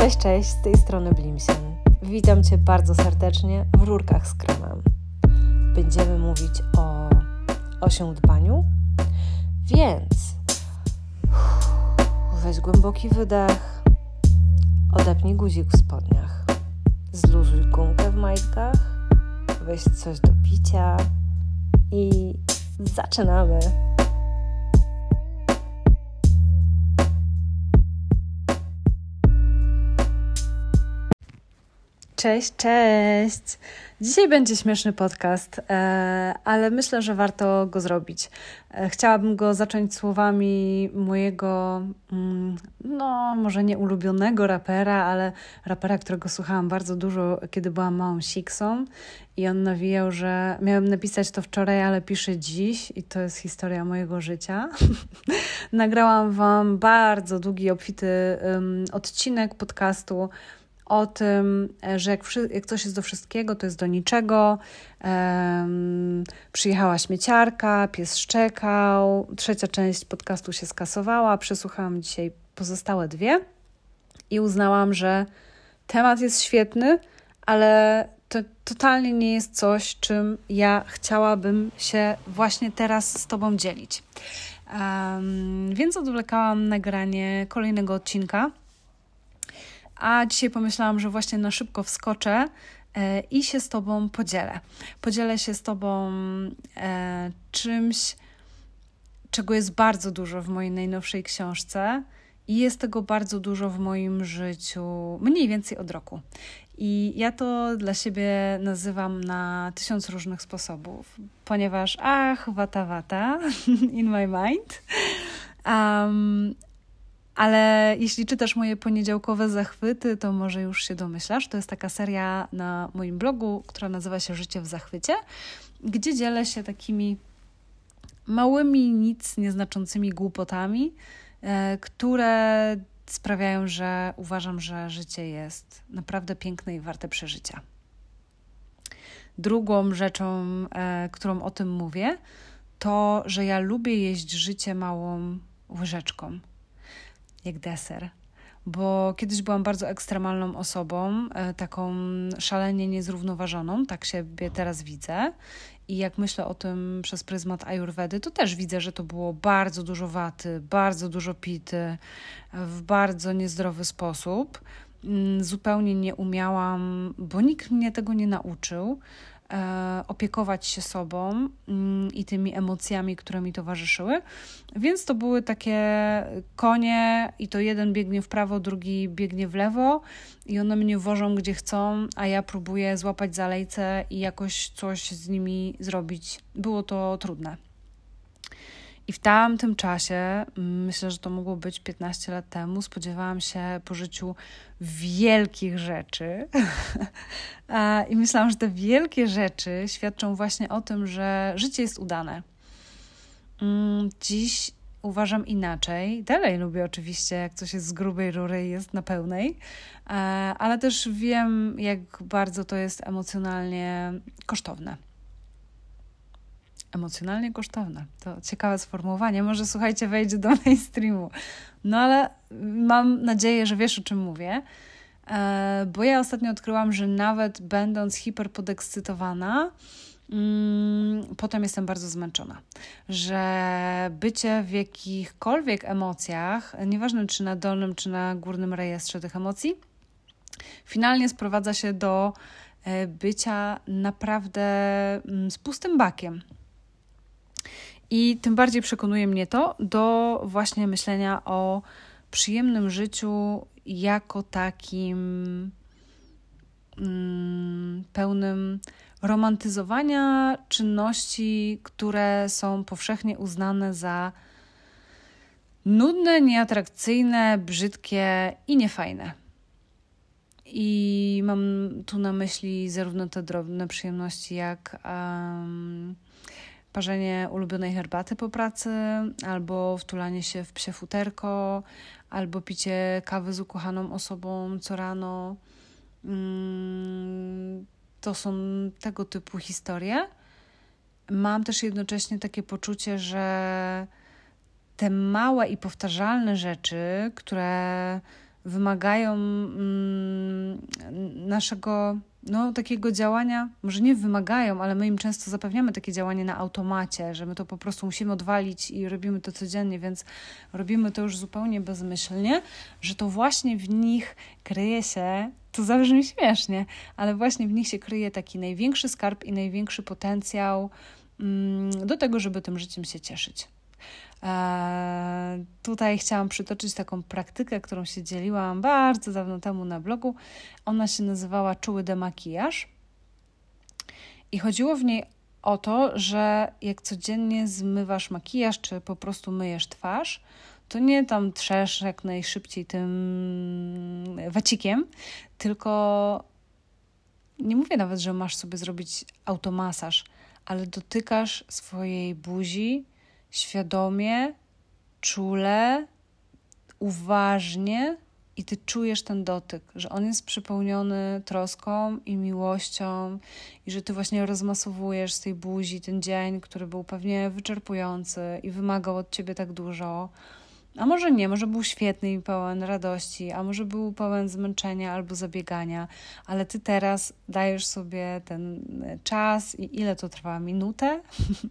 Cześć, cześć, z tej strony Blimsen. Witam Cię bardzo serdecznie w Rurkach z Kremem. Będziemy mówić o osiądbaniu, więc weź głęboki wydech, odepnij guzik w spodniach, zluzuj gumkę w majtkach, weź coś do picia i zaczynamy. Cześć, cześć. Dzisiaj będzie śmieszny podcast, e, ale myślę, że warto go zrobić. E, chciałabym go zacząć słowami mojego, mm, no może nie ulubionego rapera, ale rapera, którego słuchałam bardzo dużo, kiedy byłam małą siksą i on nawijał, że miałem napisać to wczoraj, ale piszę dziś i to jest historia mojego życia. Nagrałam Wam bardzo długi, obfity um, odcinek podcastu o tym, e, że jak, jak coś jest do wszystkiego, to jest do niczego. Um, przyjechała śmieciarka, pies szczekał, trzecia część podcastu się skasowała. Przesłuchałam dzisiaj pozostałe dwie i uznałam, że temat jest świetny, ale to totalnie nie jest coś, czym ja chciałabym się właśnie teraz z Tobą dzielić. Um, więc odwlekałam nagranie kolejnego odcinka a dzisiaj pomyślałam, że właśnie na szybko wskoczę e, i się z Tobą podzielę. Podzielę się z Tobą e, czymś, czego jest bardzo dużo w mojej najnowszej książce. I jest tego bardzo dużo w moim życiu, mniej więcej od roku. I ja to dla siebie nazywam na tysiąc różnych sposobów, ponieważ ach, wata wata in my mind. Um, ale jeśli czytasz moje poniedziałkowe zachwyty, to może już się domyślasz. To jest taka seria na moim blogu, która nazywa się Życie w zachwycie, gdzie dzielę się takimi małymi, nic nieznaczącymi głupotami, e, które sprawiają, że uważam, że życie jest naprawdę piękne i warte przeżycia. Drugą rzeczą, e, którą o tym mówię, to, że ja lubię jeść życie małą łyżeczką jak deser. Bo kiedyś byłam bardzo ekstremalną osobą, e, taką szalenie niezrównoważoną, tak siebie teraz widzę. I jak myślę o tym przez pryzmat ayurvedy, to też widzę, że to było bardzo dużo waty, bardzo dużo pity, w bardzo niezdrowy sposób. Mm, zupełnie nie umiałam, bo nikt mnie tego nie nauczył opiekować się sobą mm, i tymi emocjami, które mi towarzyszyły. Więc to były takie konie, i to jeden biegnie w prawo, drugi biegnie w lewo, i one mnie wożą gdzie chcą, a ja próbuję złapać zalejce i jakoś coś z nimi zrobić. Było to trudne. I w tamtym czasie, myślę, że to mogło być 15 lat temu, spodziewałam się po życiu wielkich rzeczy. I myślałam, że te wielkie rzeczy świadczą właśnie o tym, że życie jest udane. Mm, dziś uważam inaczej. Dalej lubię oczywiście, jak coś jest z grubej rury i jest na pełnej, ale też wiem, jak bardzo to jest emocjonalnie kosztowne emocjonalnie kosztowne. To ciekawe sformułowanie. Może słuchajcie, wejdzie do mainstreamu. No ale mam nadzieję, że wiesz o czym mówię. E, bo ja ostatnio odkryłam, że nawet będąc hiperpodekscytowana, mm, potem jestem bardzo zmęczona. Że bycie w jakichkolwiek emocjach, nieważne czy na dolnym, czy na górnym rejestrze tych emocji, finalnie sprowadza się do e, bycia naprawdę mm, z pustym bakiem. I tym bardziej przekonuje mnie to do właśnie myślenia o przyjemnym życiu jako takim mm, pełnym romantyzowania czynności, które są powszechnie uznane za nudne, nieatrakcyjne, brzydkie i niefajne. I mam tu na myśli zarówno te drobne przyjemności, jak um, parzenie ulubionej herbaty po pracy, albo wtulanie się w psie futerko, albo picie kawy z ukochaną osobą co rano. Mm, to są tego typu historie. Mam też jednocześnie takie poczucie, że te małe i powtarzalne rzeczy, które wymagają mm, naszego no, takiego działania, może nie wymagają, ale my im często zapewniamy takie działanie na automacie, że my to po prostu musimy odwalić i robimy to codziennie, więc robimy to już zupełnie bezmyślnie, że to właśnie w nich kryje się, to zabrzmi śmiesznie, ale właśnie w nich się kryje taki największy skarb i największy potencjał mm, do tego, żeby tym życiem się cieszyć. Eee, tutaj chciałam przytoczyć taką praktykę, którą się dzieliłam bardzo dawno temu na blogu. Ona się nazywała Czuły demakijaż. I chodziło w niej o to, że jak codziennie zmywasz makijaż, czy po prostu myjesz twarz, to nie tam trzesz jak najszybciej tym wacikiem, tylko nie mówię nawet, że masz sobie zrobić automasaż, ale dotykasz swojej buzi świadomie, czule, uważnie i ty czujesz ten dotyk, że on jest przepełniony troską i miłością, i że ty właśnie rozmasowujesz z tej buzi ten dzień, który był pewnie wyczerpujący i wymagał od ciebie tak dużo. A może nie, może był świetny i pełen radości, a może był pełen zmęczenia albo zabiegania, ale ty teraz dajesz sobie ten czas i ile to trwa? Minutę?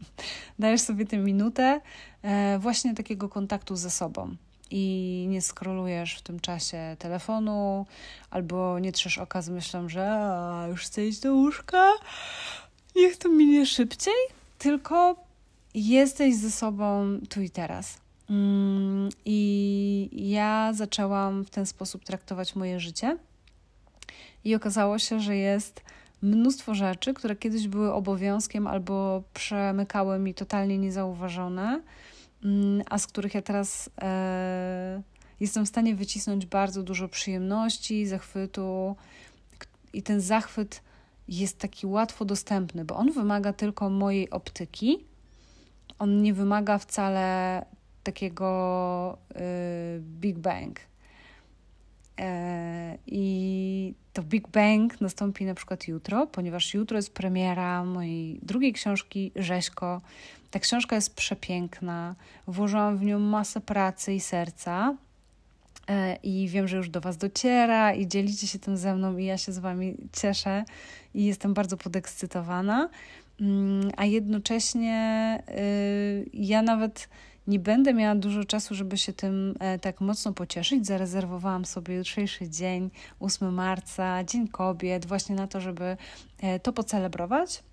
dajesz sobie tę minutę e, właśnie takiego kontaktu ze sobą i nie skrolujesz w tym czasie telefonu, albo nie trzesz oka z myślą, że już chcę iść do łóżka, niech to minie szybciej, tylko jesteś ze sobą tu i teraz. Mm, I ja zaczęłam w ten sposób traktować moje życie. I okazało się, że jest mnóstwo rzeczy, które kiedyś były obowiązkiem albo przemykały mi totalnie niezauważone, mm, a z których ja teraz e, jestem w stanie wycisnąć bardzo dużo przyjemności, zachwytu. I ten zachwyt jest taki łatwo dostępny, bo on wymaga tylko mojej optyki. On nie wymaga wcale takiego y, Big Bang. E, I to Big Bang nastąpi na przykład jutro, ponieważ jutro jest premiera mojej drugiej książki Rzeźko. Ta książka jest przepiękna, włożyłam w nią masę pracy i serca. E, I wiem, że już do Was dociera i dzielicie się tym ze mną, i ja się z Wami cieszę i jestem bardzo podekscytowana. Mm, a jednocześnie y, ja nawet nie będę miała dużo czasu, żeby się tym e, tak mocno pocieszyć. Zarezerwowałam sobie jutrzejszy dzień, 8 marca, Dzień Kobiet, właśnie na to, żeby e, to pocelebrować.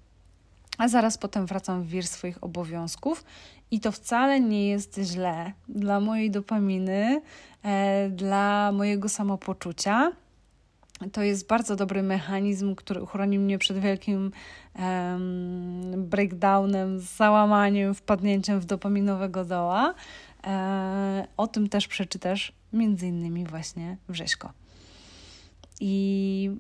A zaraz potem wracam w wir swoich obowiązków i to wcale nie jest źle dla mojej dopaminy, e, dla mojego samopoczucia to jest bardzo dobry mechanizm, który uchroni mnie przed wielkim um, breakdownem, załamaniem, wpadnięciem w dopaminowego doła. E, o tym też przeczytasz między innymi właśnie w Rzeźko. I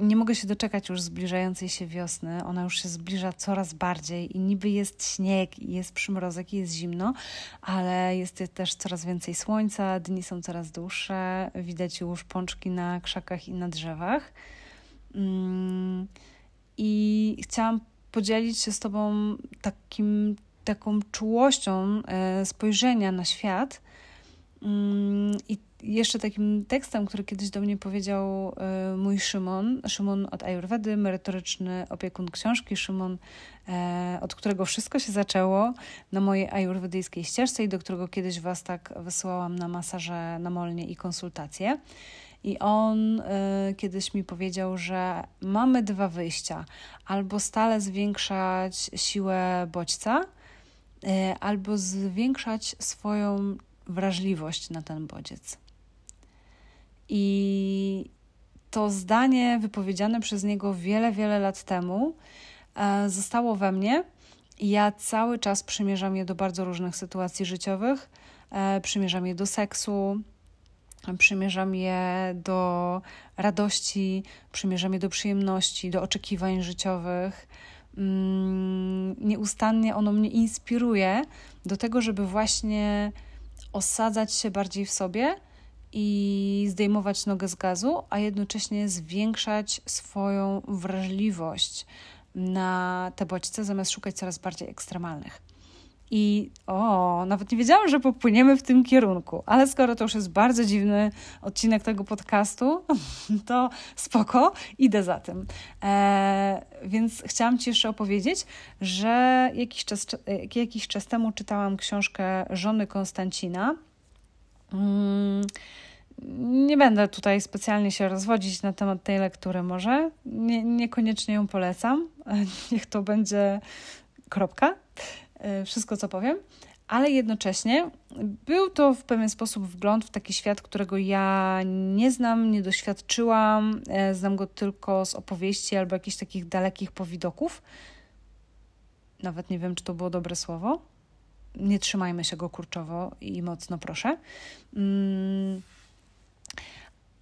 nie mogę się doczekać już zbliżającej się wiosny. Ona już się zbliża coraz bardziej i niby jest śnieg, i jest przymrozek, i jest zimno, ale jest też coraz więcej słońca, dni są coraz dłuższe, widać już pączki na krzakach i na drzewach. Mm, I chciałam podzielić się z Tobą takim, taką czułością e, spojrzenia na świat mm, i jeszcze takim tekstem, który kiedyś do mnie powiedział e, mój Szymon, Szymon od Ayurvedy, merytoryczny opiekun książki, Szymon, e, od którego wszystko się zaczęło na mojej ayurwedyjskiej ścieżce i do którego kiedyś Was tak wysyłałam na masaże namolnie i konsultacje. I on y, kiedyś mi powiedział, że mamy dwa wyjścia: albo stale zwiększać siłę bodźca, albo zwiększać swoją wrażliwość na ten bodziec. I to zdanie wypowiedziane przez niego wiele, wiele lat temu e, zostało we mnie i ja cały czas przymierzam je do bardzo różnych sytuacji życiowych. E, przymierzam je do seksu, przymierzam je do radości, przymierzam je do przyjemności, do oczekiwań życiowych. Mm, nieustannie ono mnie inspiruje do tego, żeby właśnie osadzać się bardziej w sobie i zdejmować nogę z gazu, a jednocześnie zwiększać swoją wrażliwość na te bodźce, zamiast szukać coraz bardziej ekstremalnych. I o, nawet nie wiedziałam, że popłyniemy w tym kierunku, ale skoro to już jest bardzo dziwny odcinek tego podcastu, to spoko, idę za tym. E, więc chciałam Ci jeszcze opowiedzieć, że jakiś czas, jakiś czas temu czytałam książkę żony Konstancina. Mm, nie będę tutaj specjalnie się rozwodzić na temat tej lektury, może. Nie, niekoniecznie ją polecam. Niech to będzie kropka. E, wszystko, co powiem. Ale jednocześnie był to w pewien sposób wgląd w taki świat, którego ja nie znam, nie doświadczyłam. E, znam go tylko z opowieści albo jakichś takich dalekich powidoków. Nawet nie wiem, czy to było dobre słowo. Nie trzymajmy się go kurczowo i mocno, proszę. Mm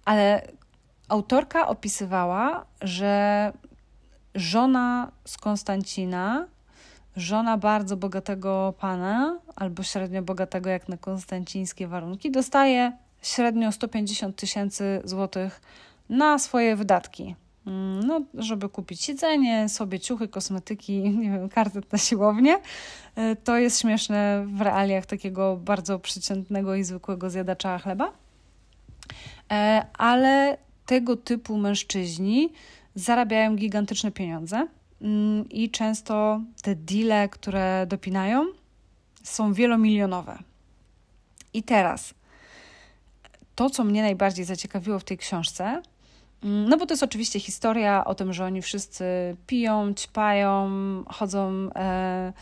ale autorka opisywała, że żona z Konstancina, żona bardzo bogatego pana, albo średnio bogatego jak na konstancińskie warunki, dostaje średnio 150 tysięcy złotych na swoje wydatki. Mm, no, żeby kupić jedzenie, sobie ciuchy, kosmetyki, nie wiem, kartet na siłownię. E, to jest śmieszne w realiach takiego bardzo przeciętnego i zwykłego zjadacza chleba. E, ale tego typu mężczyźni zarabiają gigantyczne pieniądze mm, i często te deale, które dopinają, są wielomilionowe. I teraz to, co mnie najbardziej zaciekawiło w tej książce, no bo to jest oczywiście historia o tym, że oni wszyscy piją, ćpają, chodzą e,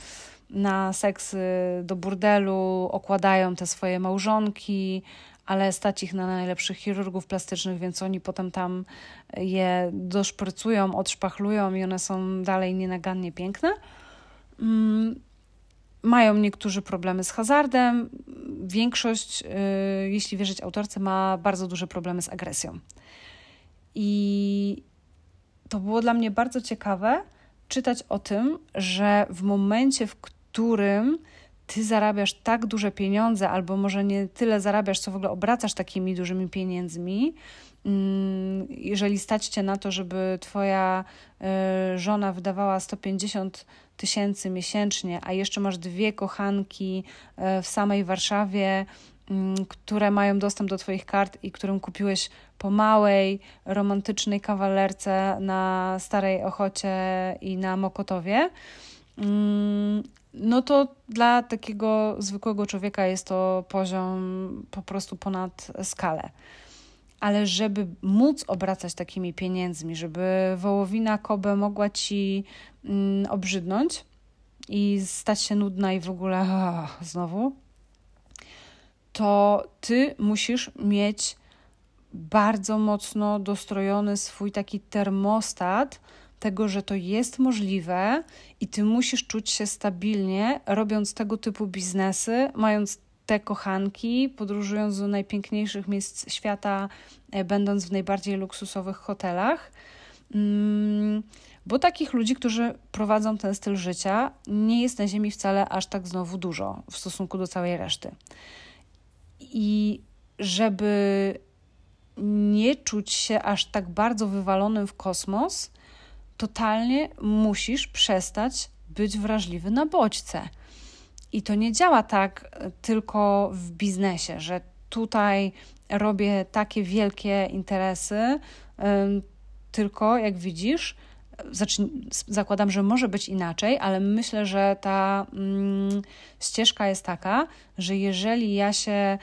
na seksy do burdelu, okładają te swoje małżonki, ale stać ich na najlepszych chirurgów plastycznych, więc oni potem tam je doszprycują, odszpachlują i one są dalej nienagannie piękne. Mm, mają niektórzy problemy z hazardem. Większość, y, jeśli wierzyć autorce, ma bardzo duże problemy z agresją. I to było dla mnie bardzo ciekawe czytać o tym, że w momencie, w którym ty zarabiasz tak duże pieniądze, albo może nie tyle zarabiasz, co w ogóle obracasz takimi dużymi pieniędzmi, mm, jeżeli stać cię na to, żeby twoja e, żona wydawała 150 tysięcy miesięcznie, a jeszcze masz dwie kochanki e, w samej Warszawie, które mają dostęp do Twoich kart i którym kupiłeś po małej, romantycznej kawalerce na Starej Ochocie i na Mokotowie, mm, no to dla takiego zwykłego człowieka jest to poziom po prostu ponad skalę. Ale żeby móc obracać takimi pieniędzmi, żeby wołowina Kobe mogła ci mm, obrzydnąć i stać się nudna i w ogóle oh, znowu, to ty musisz mieć bardzo mocno dostrojony swój taki termostat, tego, że to jest możliwe i ty musisz czuć się stabilnie, robiąc tego typu biznesy, mając te kochanki, podróżując do najpiękniejszych miejsc świata, e, będąc w najbardziej luksusowych hotelach. Mm, bo takich ludzi, którzy prowadzą ten styl życia, nie jest na Ziemi wcale aż tak znowu dużo w stosunku do całej reszty. I żeby nie czuć się aż tak bardzo wywalonym w kosmos, totalnie musisz przestać być wrażliwy na bodźce. I to nie działa tak e, tylko w biznesie, że tutaj robię takie wielkie interesy, tylko jak widzisz, zakładam, że może być inaczej, ale myślę, że ta mm, ścieżka jest taka, że jeżeli ja się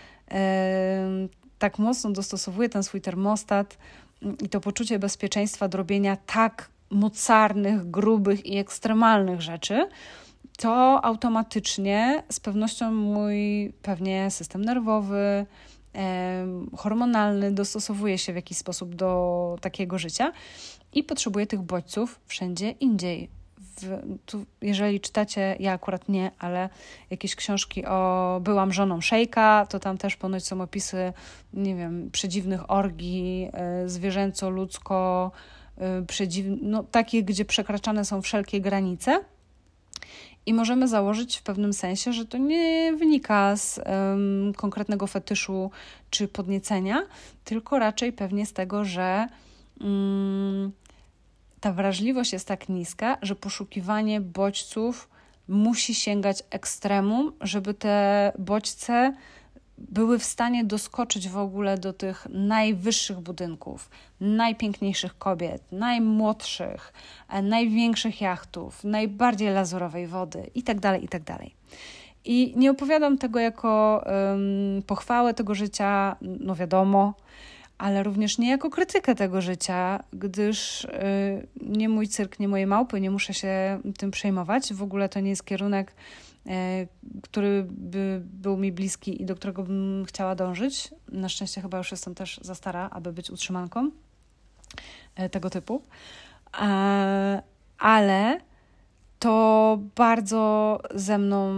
tak mocno dostosowuję ten swój termostat mm, i to poczucie bezpieczeństwa do robienia tak mocarnych, grubych i ekstremalnych rzeczy, to automatycznie z pewnością mój pewnie system nerwowy, hormonalny dostosowuje się w jakiś sposób do takiego życia i potrzebuje tych bodźców wszędzie indziej. W, tu, jeżeli czytacie, ja akurat nie, ale jakieś książki o byłam żoną szejka, to tam też ponoć są opisy, nie wiem, przedziwnych orgii, y, zwierzęco-ludzko, Y, przedziw... no, takie, gdzie przekraczane są wszelkie granice. I możemy założyć w pewnym sensie, że to nie wynika z um, konkretnego fetyszu czy podniecenia, tylko raczej pewnie z tego, że um, ta wrażliwość jest tak niska, że poszukiwanie bodźców musi sięgać ekstremum, żeby te bodźce były w stanie doskoczyć w ogóle do tych najwyższych budynków, najpiękniejszych kobiet, najmłodszych, e, największych jachtów, najbardziej lazurowej wody itd. Tak itd. Tak I nie opowiadam tego jako um, pochwałę tego życia, no wiadomo, ale również nie jako krytykę tego życia, gdyż y, nie mój cyrk, nie moje małpy, nie muszę się tym przejmować. W ogóle to nie jest kierunek, y, który by był mi bliski i do którego bym chciała dążyć. Na szczęście chyba już jestem też za stara, aby być utrzymanką y, tego typu. Ale to bardzo ze mną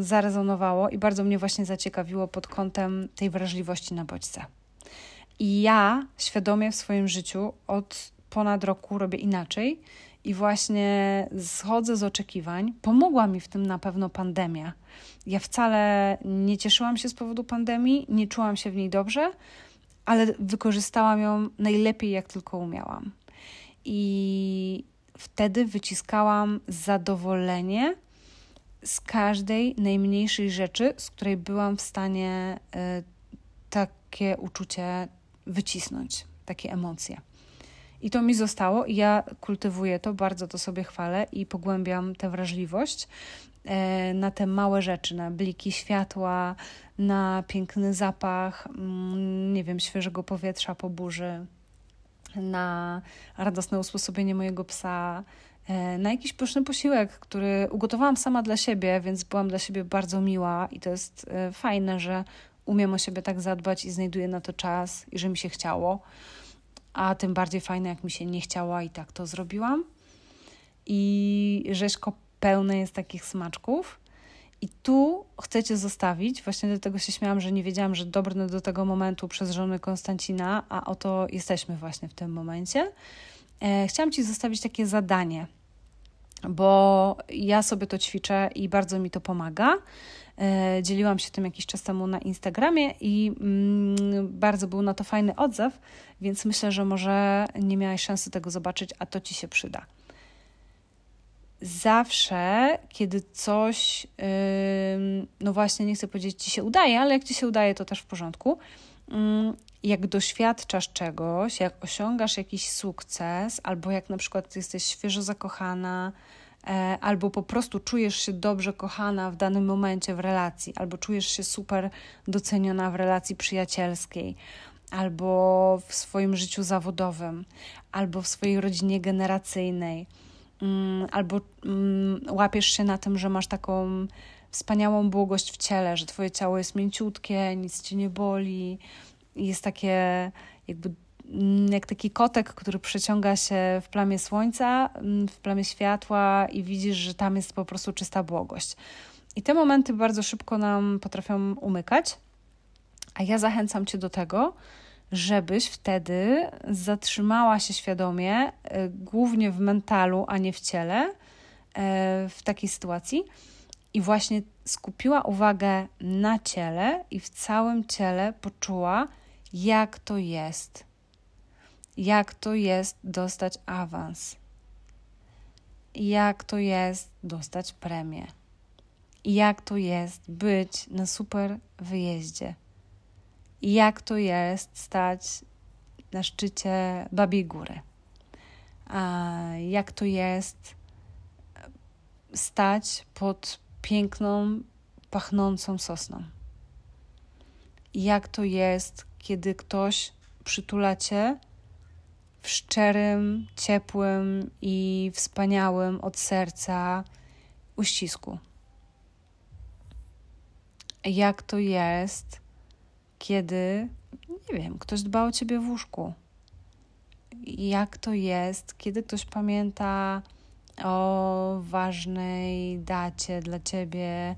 zarezonowało i bardzo mnie właśnie zaciekawiło pod kątem tej wrażliwości na bodźce. I ja świadomie w swoim życiu od ponad roku robię inaczej i właśnie schodzę z oczekiwań. Pomogła mi w tym na pewno pandemia. Ja wcale nie cieszyłam się z powodu pandemii, nie czułam się w niej dobrze, ale wykorzystałam ją najlepiej, jak tylko umiałam. I wtedy wyciskałam zadowolenie z każdej najmniejszej rzeczy, z której byłam w stanie y, takie uczucie wycisnąć, takie emocje. I to mi zostało, i ja kultywuję to, bardzo to sobie chwalę i pogłębiam tę wrażliwość e, na te małe rzeczy, na bliki światła, na piękny zapach, mm, nie wiem, świeżego powietrza po burzy, na radosne usposobienie mojego psa, e, na jakiś pyszny posiłek, który ugotowałam sama dla siebie, więc byłam dla siebie bardzo miła i to jest e, fajne, że umiem o siebie tak zadbać i znajduję na to czas i że mi się chciało. A tym bardziej fajne, jak mi się nie chciało i tak to zrobiłam. I rzeźko pełne jest takich smaczków. I tu chcecie zostawić, właśnie dlatego się śmiałam, że nie wiedziałam, że dobrnę do tego momentu przez żony Konstancina, a oto jesteśmy właśnie w tym momencie. E, chciałam Ci zostawić takie zadanie, bo ja sobie to ćwiczę i bardzo mi to pomaga. E, dzieliłam się tym jakiś czas temu na Instagramie i mm, bardzo był na to fajny odzew, więc myślę, że może nie miałaś szansy tego zobaczyć, a to ci się przyda. Zawsze, kiedy coś, no właśnie, nie chcę powiedzieć, ci się udaje, ale jak ci się udaje, to też w porządku. Jak doświadczasz czegoś, jak osiągasz jakiś sukces, albo jak na przykład jesteś świeżo zakochana, albo po prostu czujesz się dobrze kochana w danym momencie w relacji, albo czujesz się super doceniona w relacji przyjacielskiej, albo w swoim życiu zawodowym, albo w swojej rodzinie generacyjnej, mm, albo mm, łapiesz się na tym, że masz taką wspaniałą błogość w ciele, że twoje ciało jest mięciutkie, nic cię nie boli, jest takie jakby jak taki kotek, który przeciąga się w plamie słońca, mm, w plamie światła i widzisz, że tam jest po prostu czysta błogość. I te momenty bardzo szybko nam potrafią umykać, a ja zachęcam Cię do tego, żebyś wtedy zatrzymała się świadomie, e, głównie w mentalu, a nie w ciele, e, w takiej sytuacji i właśnie skupiła uwagę na ciele i w całym ciele poczuła, jak to jest jak to jest dostać awans, jak to jest dostać premię, jak to jest być na super wyjeździe, jak to jest stać na szczycie Babiej Góry, a jak to jest stać pod piękną, pachnącą sosną. Jak to jest, kiedy ktoś przytula cię w szczerym, ciepłym i wspaniałym od serca uścisku. Jak to jest, kiedy, nie wiem, ktoś dba o ciebie w łóżku? Jak to jest, kiedy ktoś pamięta o ważnej dacie dla ciebie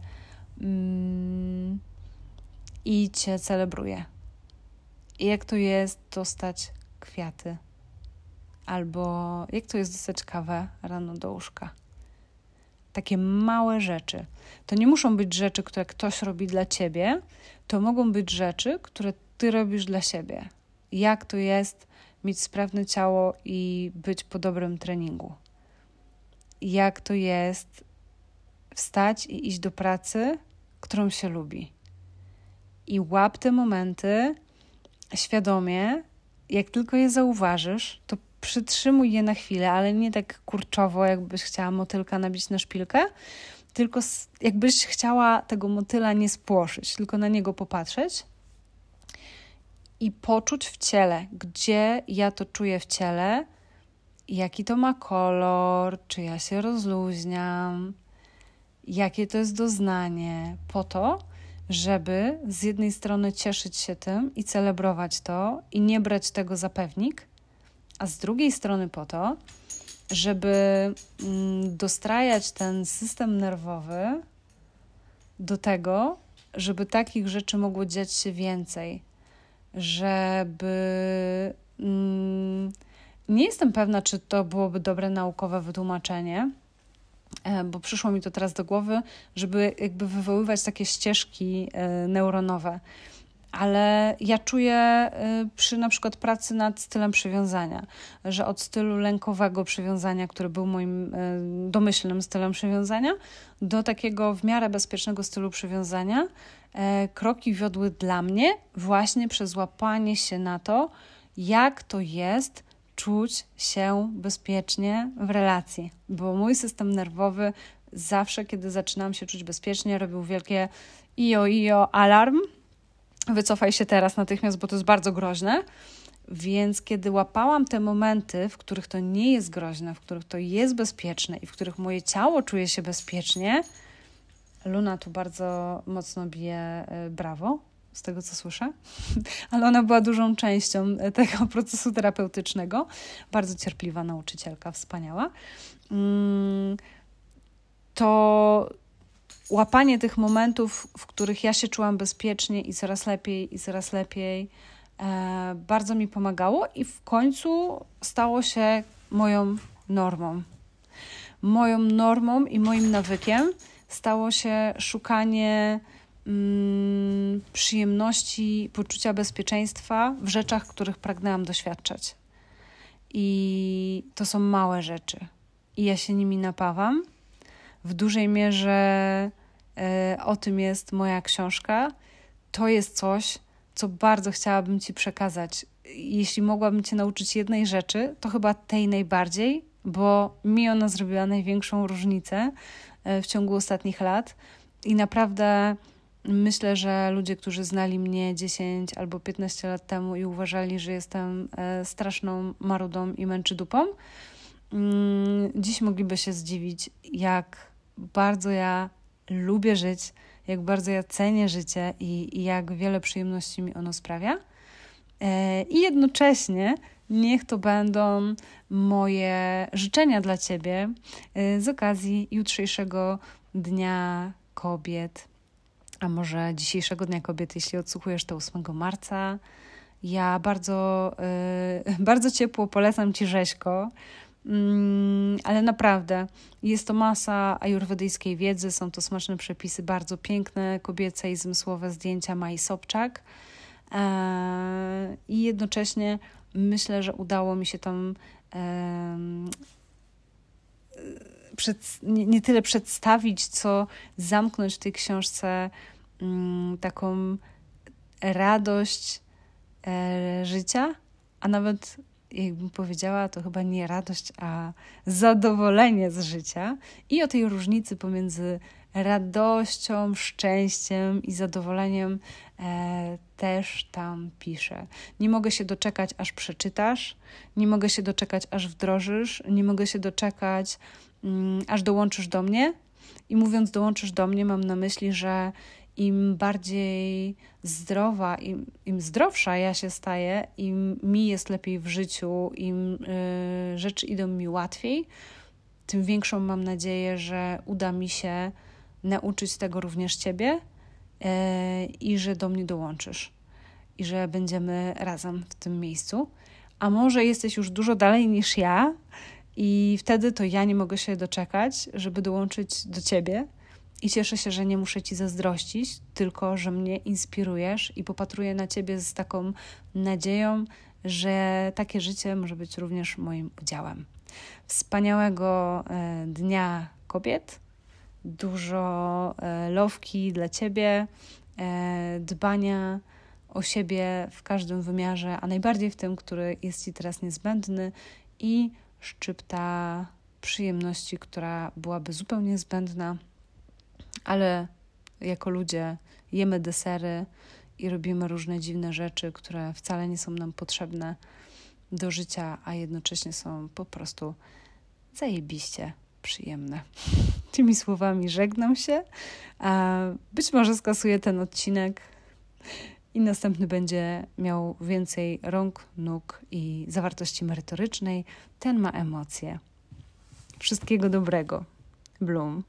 mm, i cię celebruje? Jak to jest dostać kwiaty? Albo jak to jest dostać kawę rano do łóżka. Takie małe rzeczy. To nie muszą być rzeczy, które ktoś robi dla ciebie, to mogą być rzeczy, które ty robisz dla siebie. Jak to jest mieć sprawne ciało i być po dobrym treningu? Jak to jest wstać i iść do pracy, którą się lubi. I łap te momenty świadomie, jak tylko je zauważysz, to przytrzymuj je na chwilę, ale nie tak kurczowo, jakbyś chciała motylka nabić na szpilkę, tylko jakbyś chciała tego motyla nie spłoszyć, tylko na niego popatrzeć i poczuć w ciele, gdzie ja to czuję w ciele, jaki to ma kolor, czy ja się rozluźniam, jakie to jest doznanie, po to, żeby z jednej strony cieszyć się tym i celebrować to i nie brać tego za pewnik, a z drugiej strony po to, żeby mm, dostrajać ten system nerwowy do tego, żeby takich rzeczy mogło dziać się więcej, żeby. Mm, nie jestem pewna, czy to byłoby dobre naukowe wytłumaczenie, e, bo przyszło mi to teraz do głowy, żeby jakby wywoływać takie ścieżki e, neuronowe ale ja czuję y, przy na przykład pracy nad stylem przywiązania, że od stylu lękowego przywiązania, który był moim y, domyślnym stylem przywiązania, do takiego w miarę bezpiecznego stylu przywiązania, e, kroki wiodły dla mnie właśnie przez łapanie się na to, jak to jest czuć się bezpiecznie w relacji, bo mój system nerwowy zawsze, kiedy zaczynam się czuć bezpiecznie, robił wielkie io, io, alarm wycofaj się teraz natychmiast, bo to jest bardzo groźne. Więc kiedy łapałam te momenty, w których to nie jest groźne, w których to jest bezpieczne i w których moje ciało czuje się bezpiecznie, Luna tu bardzo mocno bije e, brawo, z tego co słyszę, ale ona była dużą częścią e, tego procesu terapeutycznego. Bardzo cierpliwa nauczycielka, wspaniała. Mm, to łapanie tych momentów, w których ja się czułam bezpiecznie i coraz lepiej, i coraz lepiej, e, bardzo mi pomagało i w końcu stało się moją normą. Moją normą i moim nawykiem stało się szukanie mm, przyjemności, poczucia bezpieczeństwa w rzeczach, których pragnęłam doświadczać. I to są małe rzeczy. I ja się nimi napawam. W dużej mierze o tym jest moja książka. To jest coś, co bardzo chciałabym Ci przekazać. Jeśli mogłabym Cię nauczyć jednej rzeczy, to chyba tej najbardziej, bo mi ona zrobiła największą różnicę e, w ciągu ostatnich lat i naprawdę myślę, że ludzie, którzy znali mnie 10 albo 15 lat temu i uważali, że jestem e, straszną marudą i męczydupą, mm, dziś mogliby się zdziwić, jak bardzo ja lubię żyć, jak bardzo ja cenię życie i, i jak wiele przyjemności mi ono sprawia. E, I jednocześnie niech to będą moje życzenia dla Ciebie e, z okazji jutrzejszego Dnia Kobiet, a może dzisiejszego Dnia Kobiet, jeśli odsłuchujesz to 8 marca. Ja bardzo, e, bardzo ciepło polecam Ci rzeźko. Mm, ale naprawdę jest to masa ajurwedyjskiej wiedzy, są to smaczne przepisy, bardzo piękne, kobiece i zmysłowe zdjęcia Mai Sobczak. E, I jednocześnie myślę, że udało mi się tam przed, nie, nie, tyle przedstawić, co zamknąć w tej książce mm, taką radość e, życia, a nawet jakbym powiedziała, to chyba nie radość, a zadowolenie z życia i o tej różnicy pomiędzy radością, szczęściem i zadowoleniem e, też tam piszę. Nie mogę się doczekać, aż przeczytasz, nie mogę się doczekać, aż wdrożysz, nie mogę się doczekać, mm, aż dołączysz do mnie. I mówiąc dołączysz do mnie, mam na myśli, że im bardziej zdrowa, im, im zdrowsza ja się staję, im mi jest lepiej w życiu, im y, rzeczy idą mi łatwiej, tym większą mam nadzieję, że uda mi się nauczyć tego również Ciebie y, i że do mnie dołączysz i że będziemy razem w tym miejscu. A może jesteś już dużo dalej niż ja, i wtedy to ja nie mogę się doczekać, żeby dołączyć do Ciebie i cieszę się, że nie muszę ci zazdrościć, tylko że mnie inspirujesz i popatruję na ciebie z taką nadzieją, że takie życie może być również moim udziałem. Wspaniałego e, Dnia Kobiet dużo e, lowki dla ciebie, e, dbania o siebie w każdym wymiarze, a najbardziej w tym, który jest ci teraz niezbędny i szczypta przyjemności, która byłaby zupełnie zbędna, ale jako ludzie jemy desery i robimy różne dziwne rzeczy, które wcale nie są nam potrzebne do życia, a jednocześnie są po prostu zajebiście przyjemne. Tymi słowami żegnam się. Być może skasuję ten odcinek i następny będzie miał więcej rąk, nóg i zawartości merytorycznej. Ten ma emocje. Wszystkiego dobrego. Bloom.